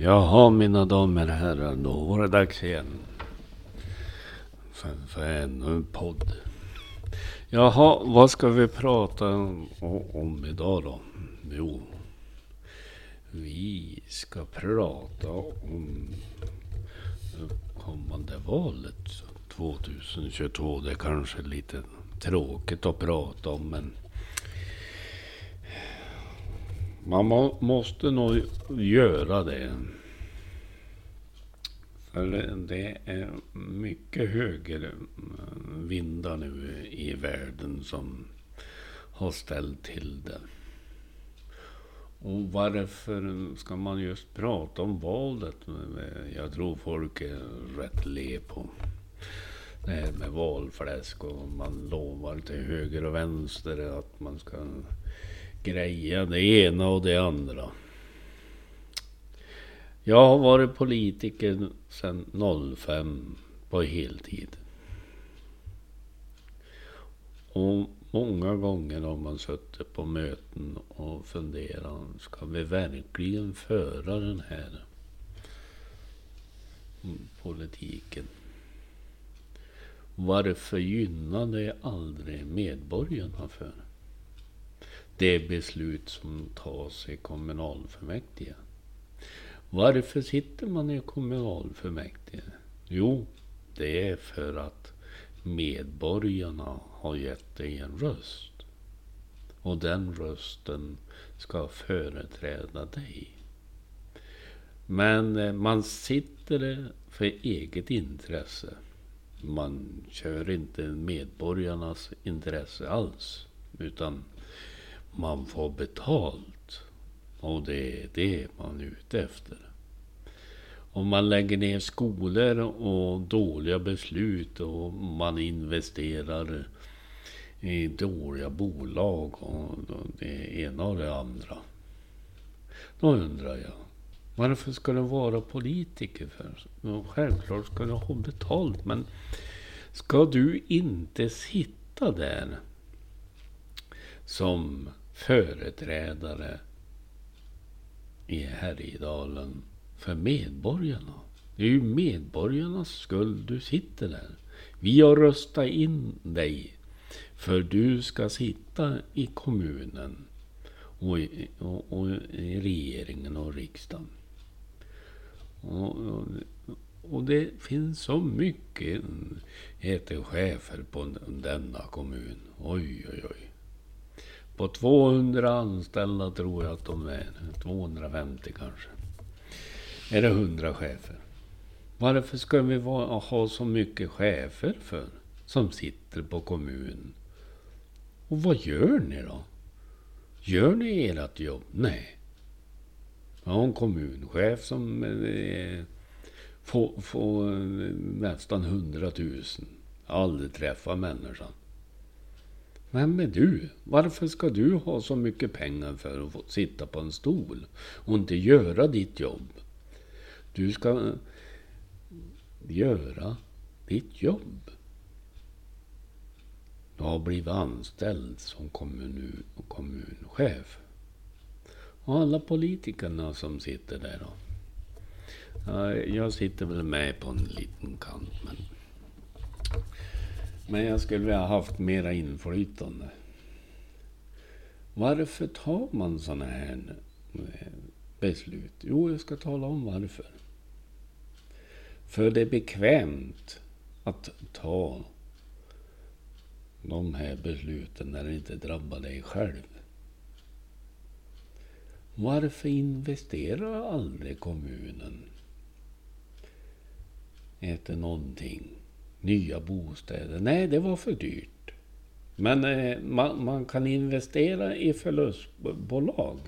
Jaha, mina damer och herrar, då var det dags igen. För, för ännu en podd. Jaha, vad ska vi prata om, om idag då? Jo, vi ska prata om det kommande valet 2022. Det är kanske lite tråkigt att prata om, men man må, måste nog göra det. För det är mycket högervindar nu i världen som har ställt till det. Och varför ska man just prata om valet? Jag tror folk är rätt le på det här med valfläsk och man lovar till höger och vänster att man ska greja det ena och det andra. Jag har varit politiker sedan 05 på heltid. Och många gånger har man suttit på möten och funderat. Ska vi verkligen föra den här politiken? Varför gynnar det aldrig medborgarna för? Det beslut som tas i kommunalfullmäktige. Varför sitter man i kommunalfullmäktige? Jo, det är för att medborgarna har gett dig en röst. Och den rösten ska företräda dig. Men eh, man sitter eh, för eget intresse. Man kör inte medborgarnas intresse alls. Utan man får betalt. Och det är det man är ute efter. Om man lägger ner skolor och dåliga beslut och man investerar i dåliga bolag och det ena och det andra. Då undrar jag. Varför ska du vara politiker för? Självklart ska du ha betalt men ska du inte sitta där som företrädare i Härjedalen för medborgarna. Det är ju medborgarnas skuld du sitter där. Vi har röstat in dig för du ska sitta i kommunen och i, och, och i regeringen och riksdagen. Och, och, och, det finns så mycket heter chefer på denna kommun. Oj, oj, oj. På 200 anställda tror jag att de är. 250 kanske. Är det 100 chefer? Varför ska vi ha så mycket chefer för? Som sitter på kommunen. Och vad gör ni då? Gör ni ert jobb? Nej. Jag har en kommunchef som eh, får, får eh, nästan 100 000. Jag har aldrig träffat människan. Vem är du? Varför ska du ha så mycket pengar för att få sitta på en stol och inte göra ditt jobb? Du ska göra ditt jobb. Du har blivit anställd som kommun, kommunchef. Och alla politikerna som sitter där då. Jag sitter väl med på en liten kant men men jag skulle vilja ha haft mera inflytande. Varför tar man sådana här eh, beslut? Jo, jag ska tala om varför. För det är bekvämt att ta de här besluten när det inte drabbar dig själv. Varför investerar aldrig kommunen efter någonting? Nya bostäder. Nej, det var för dyrt. Men eh, man, man, kan investera i förlustbolag.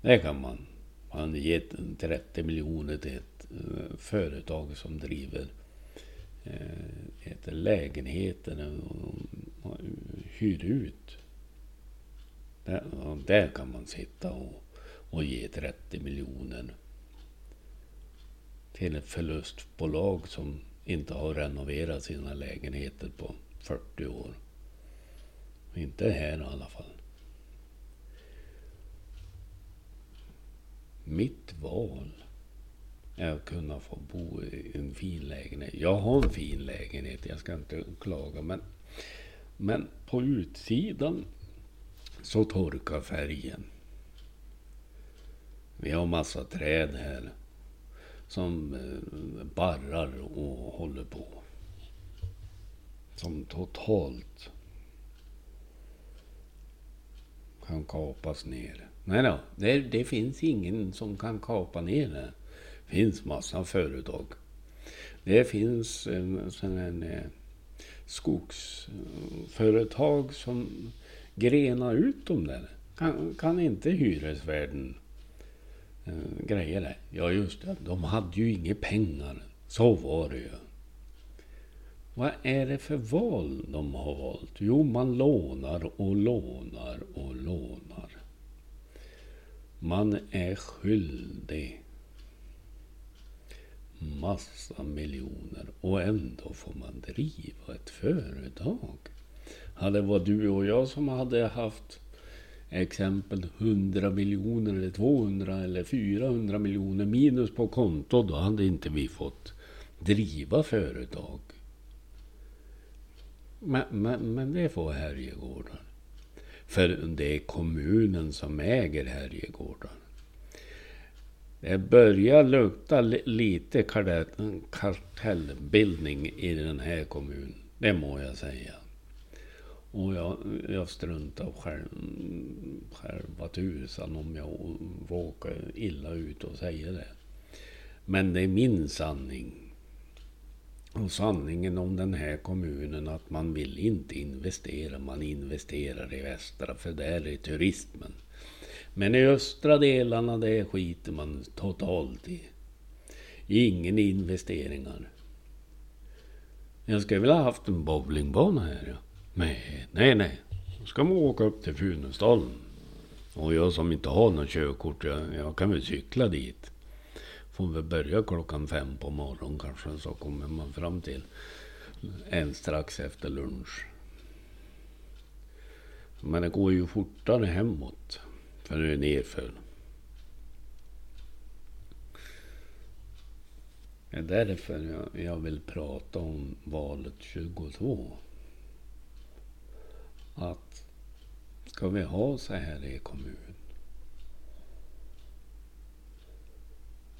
Det kan man. Man ger 30 miljoner till ett eh, företag som driver eh, lägenheter och, och hyr ut. Där, där kan man sitta och, och ge 30 miljoner till ett förlustbolag som inte har renoverat sina lägenheter på 40 år. Inte här i alla fall. Mitt val är att kunna få bo i en fin lägenhet. Jag har en fin lägenhet, jag ska inte klaga. Men, men på utsidan så torkar färgen. Vi har massa träd här som eh, barrar och håller på. Som totalt kan kapas ner. Nej då, det, det finns ingen som kan kapa ner det. Det finns massa företag. Det finns en sån en, eh, skogsföretag som grenar ut dem där. Kan, kan inte hyresvärden Eh, grejer greja det? Ja just det, de hade ju inga pengar. Så var det ju. Vad är det för val de har valt? Jo, man lånar och lånar och lånar. Man är skyldig massa miljoner och ändå får man driva ett företag. Hade det varit du och jag som hade haft exempel 100 miljoner eller 200 eller 400 miljoner minus på konto, då hade inte vi fått driva företag. Men, men, men det får Härjegården. För det är kommunen som äger Härjegården. Det börjar lukta lite kartellbildning i den här kommunen. Det må jag säga. Och jag, jag struntar själv, själva tusan om jag råkar illa ut och säga det. Men det är min sanning. Och sanningen om den här kommunen att man vill inte investera. Man investerar i västra för där är turismen. Men i östra delarna det skiter man totalt i. Ingen investeringar. Jag skulle vilja haft en bowlingbana här ja. Nej, nej, nej. Då ska man åka upp till Funäsdalen. Och jag som inte har något körkort, jag, jag kan väl cykla dit. Får väl börja klockan fem på morgonen kanske, så kommer man fram till en strax efter lunch. Men det går ju fortare hemåt. För det är nerför. Det är därför jag, jag vill prata om valet 22. Att ska vi ha så här i kommun?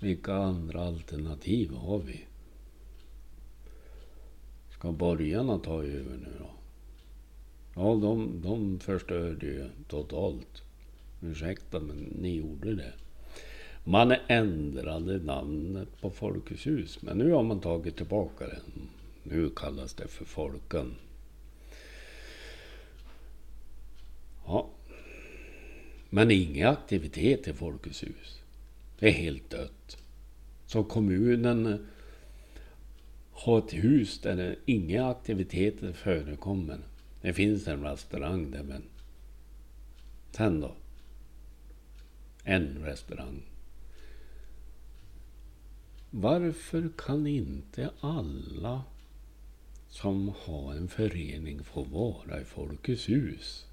Vilka andra alternativ har vi? Ska borgarna ta över nu då? Ja, de, de förstörde ju totalt. Ursäkta, men ni gjorde det. Man ändrade namnet på Folkets hus, men nu har man tagit tillbaka det. Nu kallas det för Folken. Ja. Men ingen aktivitet i Folkets hus. Det är helt dött. Så kommunen eh, har ett hus där inga aktiviteter förekommer. Det finns en restaurang där men sen då? En restaurang. Varför kan inte alla som har en förening få vara i Folkets hus?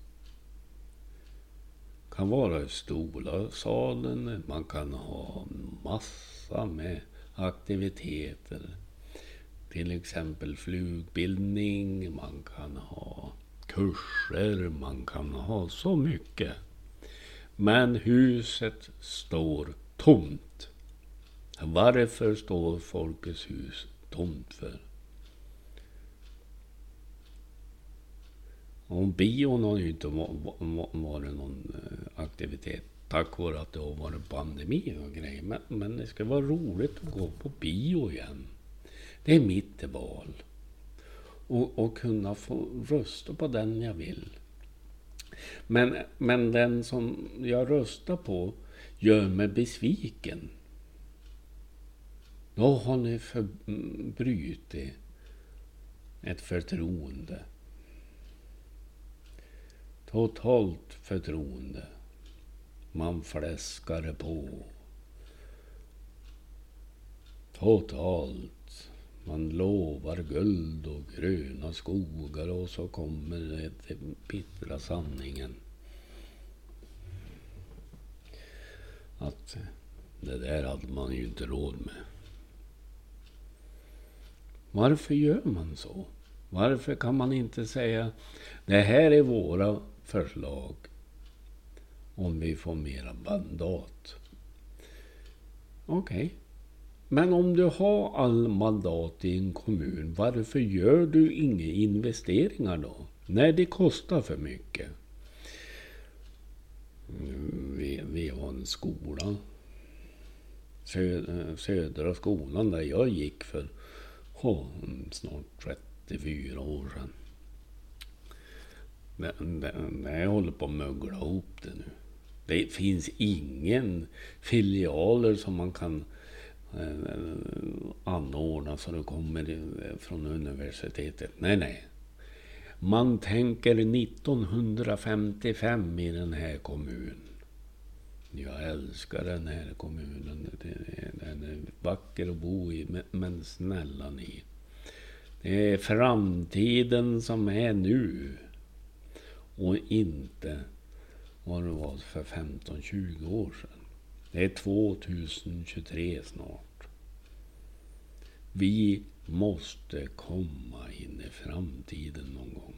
Kan vara i Stolasalen, man kan ha massa med aktiviteter. Till exempel flugbildning, man kan ha kurser, man kan ha så mycket. Men huset står tomt. Varför står Folkets hus tomt för? Och bion har ju inte varit någon eh, aktivitet tack vare att det har varit pandemi och grejer. Men, men det ska vara roligt att gå på bio igen. Det är mitt val. Och, och kunna få rösta på den jag vill. Men, men den som jag röstar på gör mig besviken. Då har ni förbrutit ett förtroende. Totalt förtroende. Man fläskar på. Totalt. Man lovar guld och gröna skogar och så kommer den bittra sanningen. Att Det där hade man ju inte råd med. Varför gör man så? Varför kan man inte säga det här är våra förslag om vi får mera mandat? Okej. Okay. Men om du har all mandat i en kommun, varför gör du inga investeringar då? Nej, det kostar för mycket. Vi, vi har en skola. Södra skolan där jag gick för oh, snart 34 år sedan. Jag håller på att mögla ihop det nu. Det finns ingen filialer som man kan eh, anordna så det kommer från universitetet. Nej, nej. Man tänker 1955 i den här kommunen. Jag älskar den här kommunen. Den är vacker att bo i. Men snälla ni. Det är framtiden som är nu. Och inte vad det var för 15-20 år sedan. Det är 2023 snart. Vi måste komma in i framtiden någon gång.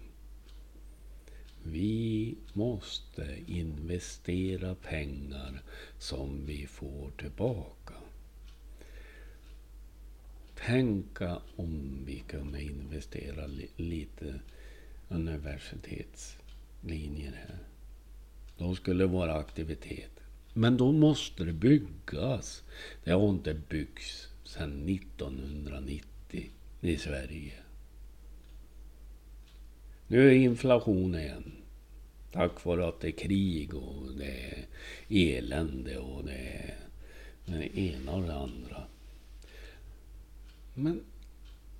Vi måste investera pengar som vi får tillbaka. Tänka om vi kunde investera lite universitets linjer här. De skulle vara aktivitet. Men då måste det byggas. Det har inte byggts sedan 1990 i Sverige. Nu är inflation igen. Tack vare att det är krig och det är elände och det är det ena och det andra. Men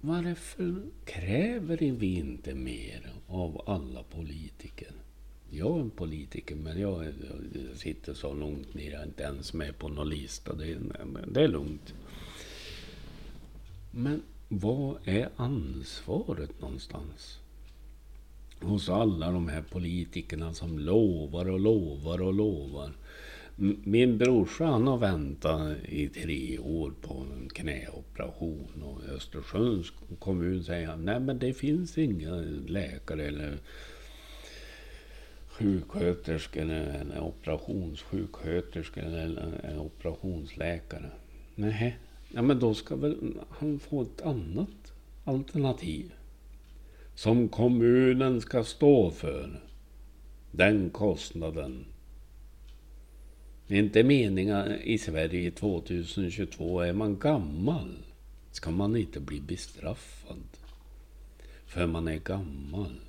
varför kräver vi inte mer av alla politiker? Jag är en politiker men jag, jag sitter så långt ner. Jag är inte ens med på någon lista. Det, det är lugnt. Men vad är ansvaret någonstans? hos alla de här politikerna som lovar och lovar och lovar. Min brorsa han har väntat i tre år på en knäoperation och Östersunds kommun säger han nej men det finns inga läkare eller sjuksköterskor eller operationssjuksköterskor eller operationsläkare. Nej, ja, men då ska väl han få ett annat alternativ som kommunen ska stå för. Den kostnaden. Det är inte meningen i Sverige 2022. Är man gammal ska man inte bli bestraffad. För man är gammal.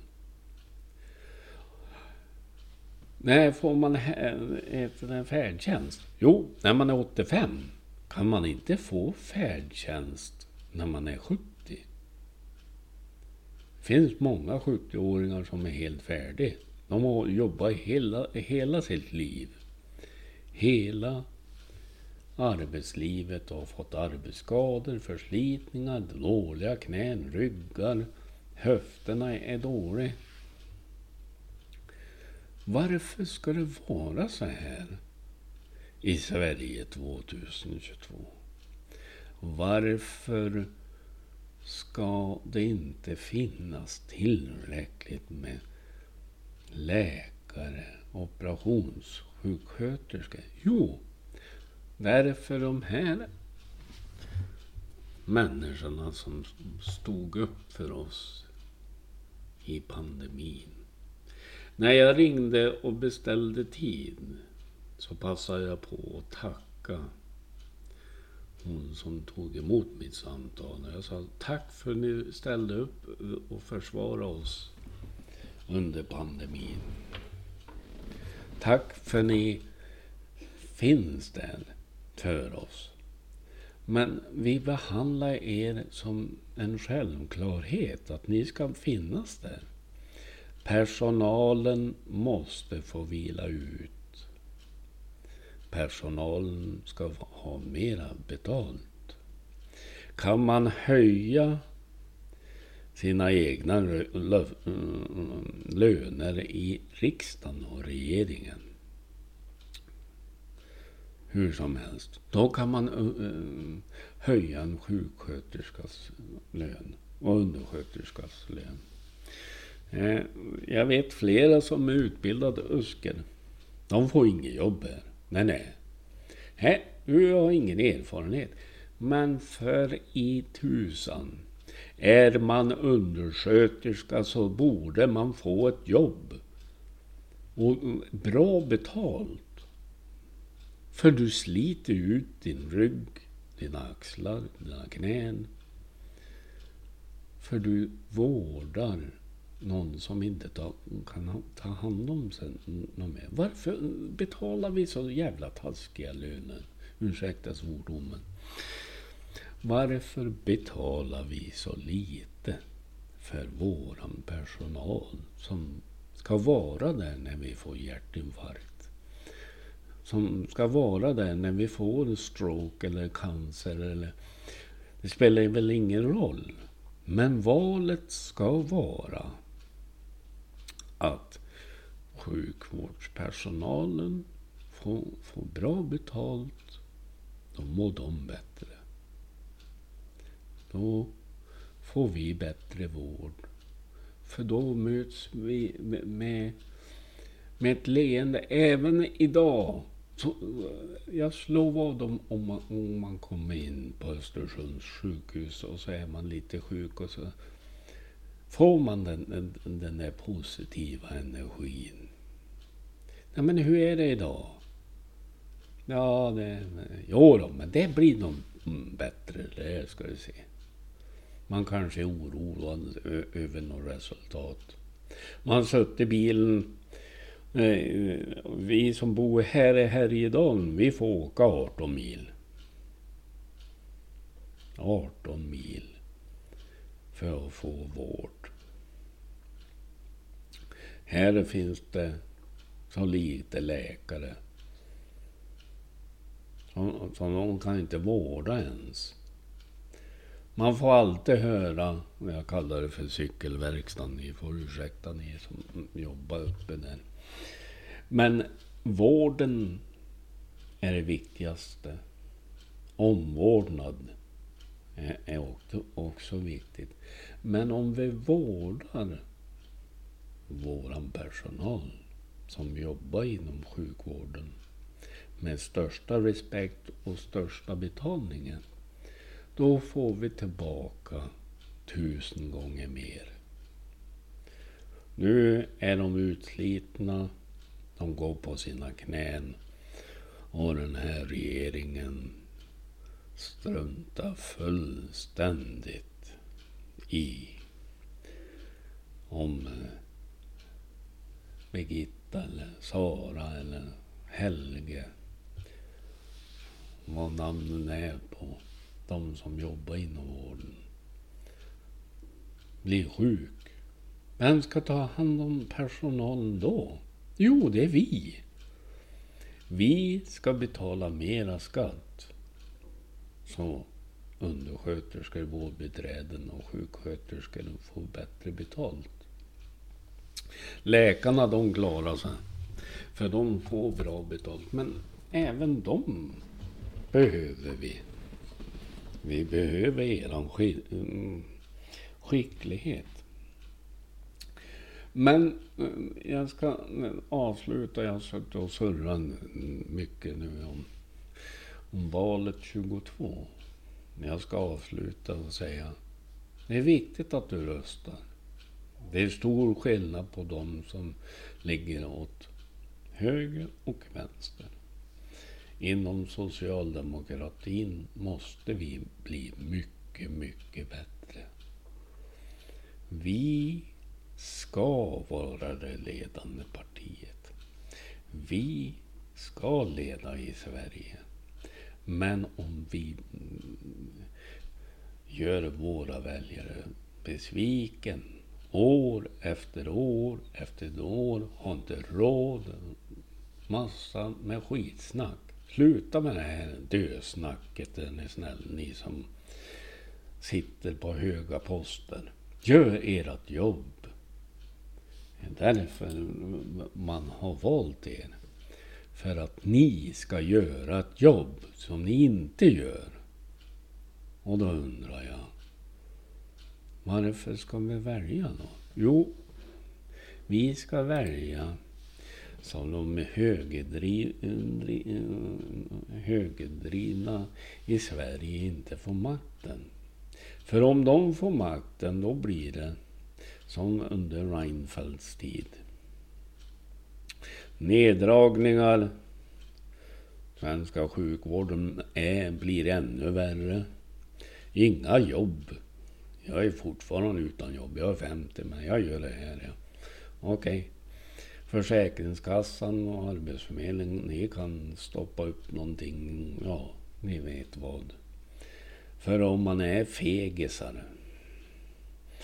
När får man eh, en färdtjänst? Jo, när man är 85 kan man inte få färdtjänst när man är 70. Det finns många 70-åringar som är helt färdiga. De har jobbat hela, hela sitt liv. Hela arbetslivet och fått arbetsskador, förslitningar, dåliga knän, ryggar. Höfterna är dåliga. Varför ska det vara så här i Sverige 2022? Varför ska det inte finnas tillräckligt med läkare, Sjuksköterska. Jo, därför de här människorna som stod upp för oss i pandemin. När jag ringde och beställde tid så passade jag på att tacka hon som tog emot mitt samtal. Jag sa tack för att ni ställde upp och försvarade oss under pandemin. Tack för att ni finns där för oss. Men vi behandlar er som en självklarhet att ni ska finnas där. Personalen måste få vila ut personalen ska ha mera betalt. Kan man höja sina egna löner i riksdagen och regeringen? hur som helst. Då kan man höja en sjuksköterskas lön och undersköterskas lön. Eh, jag vet flera som är utbildade usker. De får inget jobb här. Nej, nej. Nej, du har ingen erfarenhet. Men för i tusan. Är man undersköterska så borde man få ett jobb. Och bra betalt. För du sliter ut din rygg, dina axlar, dina knän. För du vårdar någon som inte ta, kan ta hand om sig någon mer. Varför betalar vi så jävla taskiga löner? Ursäkta svordomen. Varför betalar vi så lite för våran personal som ska vara där när vi får hjärtinfarkt? Som ska vara där när vi får stroke eller cancer eller... Det spelar väl ingen roll. Men valet ska vara att sjukvårdspersonalen får, får bra betalt. Då mår de bättre. Då får vi bättre vård. För då möts vi med, med, med ett leende. Även idag. Så, jag slår vad om, om, man, om man kommer in på Östersunds sjukhus och så är man lite sjuk och så får man den, den, den där positiva energin. Ja, men hur är det idag? Ja, det, jo då, men det blir nog bättre, det ska du se. Man kanske är oroad över något resultat. Man har suttit i bilen. Vi som bor här i Härjedalen, vi får åka 18 mil. 18 mil för att få vård. Här finns det så lite läkare. Så, så de kan inte vårda ens. Man får alltid höra, jag kallar det för cykelverkstaden, ni får ursäkta ni som jobbar uppe där. Men vården är det viktigaste. Omvårdnad är också, också viktigt. Men om vi vårdar våran personal som jobbar inom sjukvården med största respekt och största betalningen. Då får vi tillbaka tusen gånger mer. Nu är de utslitna. De går på sina knän. Och den här regeringen struntar fullständigt i om eh, Birgitta eller Sara eller Helge. Vad namnen är på de som jobbar inom vården. Blir sjuk. Vem ska ta hand om personalen då? Jo, det är vi. Vi ska betala mera skatt. Så undersköterskor, vårdbiträden och sjuksköterskor får bättre betalt. Läkarna de klarar sig. För de får bra betalt. Men även de behöver vi. Vi behöver er mm, skicklighet. Men eh, jag ska eh, avsluta. Jag har suttit och surrat mycket nu om, om valet 22. Men jag ska avsluta och säga. Det är viktigt att du röstar. Det är stor skillnad på de som ligger åt höger och vänster. Inom socialdemokratin måste vi bli mycket, mycket bättre. Vi ska vara det ledande partiet. Vi ska leda i Sverige. Men om vi gör våra väljare besviken år efter år efter år har inte råd. Massa med skitsnack. Sluta med det här dösnacket är ni snäll, ni som sitter på höga poster. Gör ert jobb. Det är därför man har valt er. för att ni ska göra ett jobb som ni inte gör. Och då undrar jag, varför ska vi välja då? Jo, vi ska välja som de högerdrivna i Sverige inte får makten. För om de får makten, då blir det som under Reinfeldts tid. Neddragningar. Svenska sjukvården är, blir ännu värre. Inga jobb. Jag är fortfarande utan jobb. Jag är 50 men jag gör det här. Ja. Okej. Okay. Försäkringskassan och Arbetsförmedlingen, ni kan stoppa upp någonting. Ja, ni vet vad. För om man är fegisar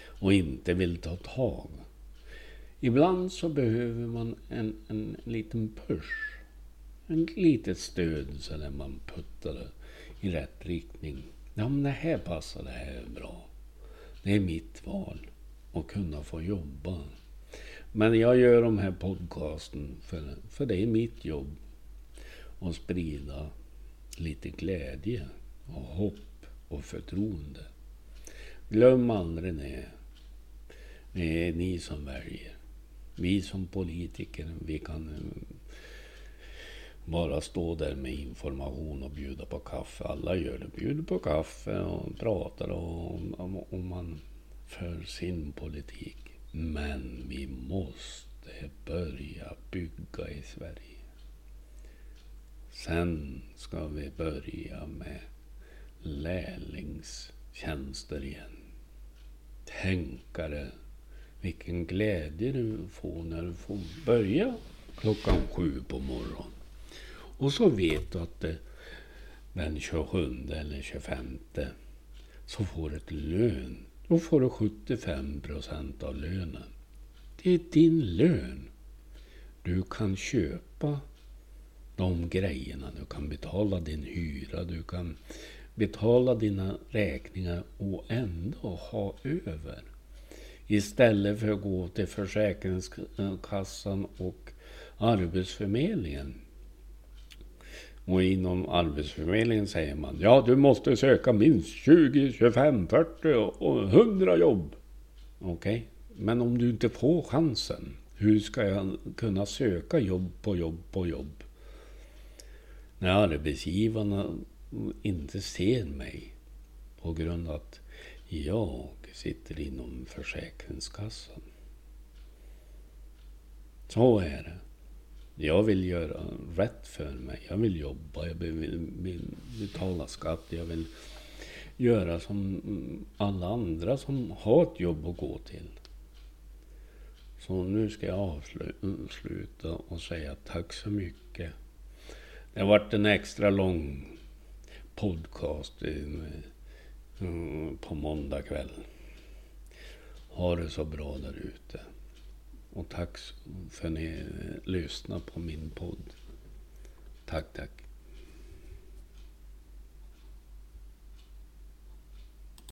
och inte vill ta tag. Ibland så behöver man en, en liten push. En litet stöd så där man puttar det i rätt riktning. Ja men det här passar, det här är bra. Det är mitt val. Att kunna få jobba. Men jag gör de här podcasten för, för det är mitt jobb. Att sprida lite glädje och hopp och förtroende. Glöm aldrig det. Det är ni som väljer. Vi som politiker, vi kan eh, bara stå där med information och bjuda på kaffe. Alla gör det. Bjuder på kaffe och pratar om, om, om man för sin politik. Men vi måste börja bygga i Sverige. Sen ska vi börja med lärlingstjänster igen. Tänkare vilken glädje du får när du får börja klockan sju på morgonen. Och så vet du att det, den 27 eller 25 så får du ett lön. Då får du 75 procent av lönen. Det är din lön. Du kan köpa de grejerna. Du kan betala din hyra. Du kan betala dina räkningar och ändå ha över. Istället för att gå till Försäkringskassan och Arbetsförmedlingen. Och inom Arbetsförmedlingen säger man ja du måste söka minst 20, 25, 40 och 100 jobb. Okej, okay. men om du inte får chansen, hur ska jag kunna söka jobb på jobb på jobb? När arbetsgivarna inte ser mig på grund av att jag sitter inom Försäkringskassan. Så är det. Jag vill göra rätt för mig. Jag vill jobba, jag vill betala skatt, jag vill göra som alla andra som har ett jobb att gå till. Så nu ska jag avsluta och säga tack så mycket. Det har varit en extra lång podcast på måndag kväll. Ha det så bra där ute. Och tack för att ni lyssnar på min podd. Tack, tack.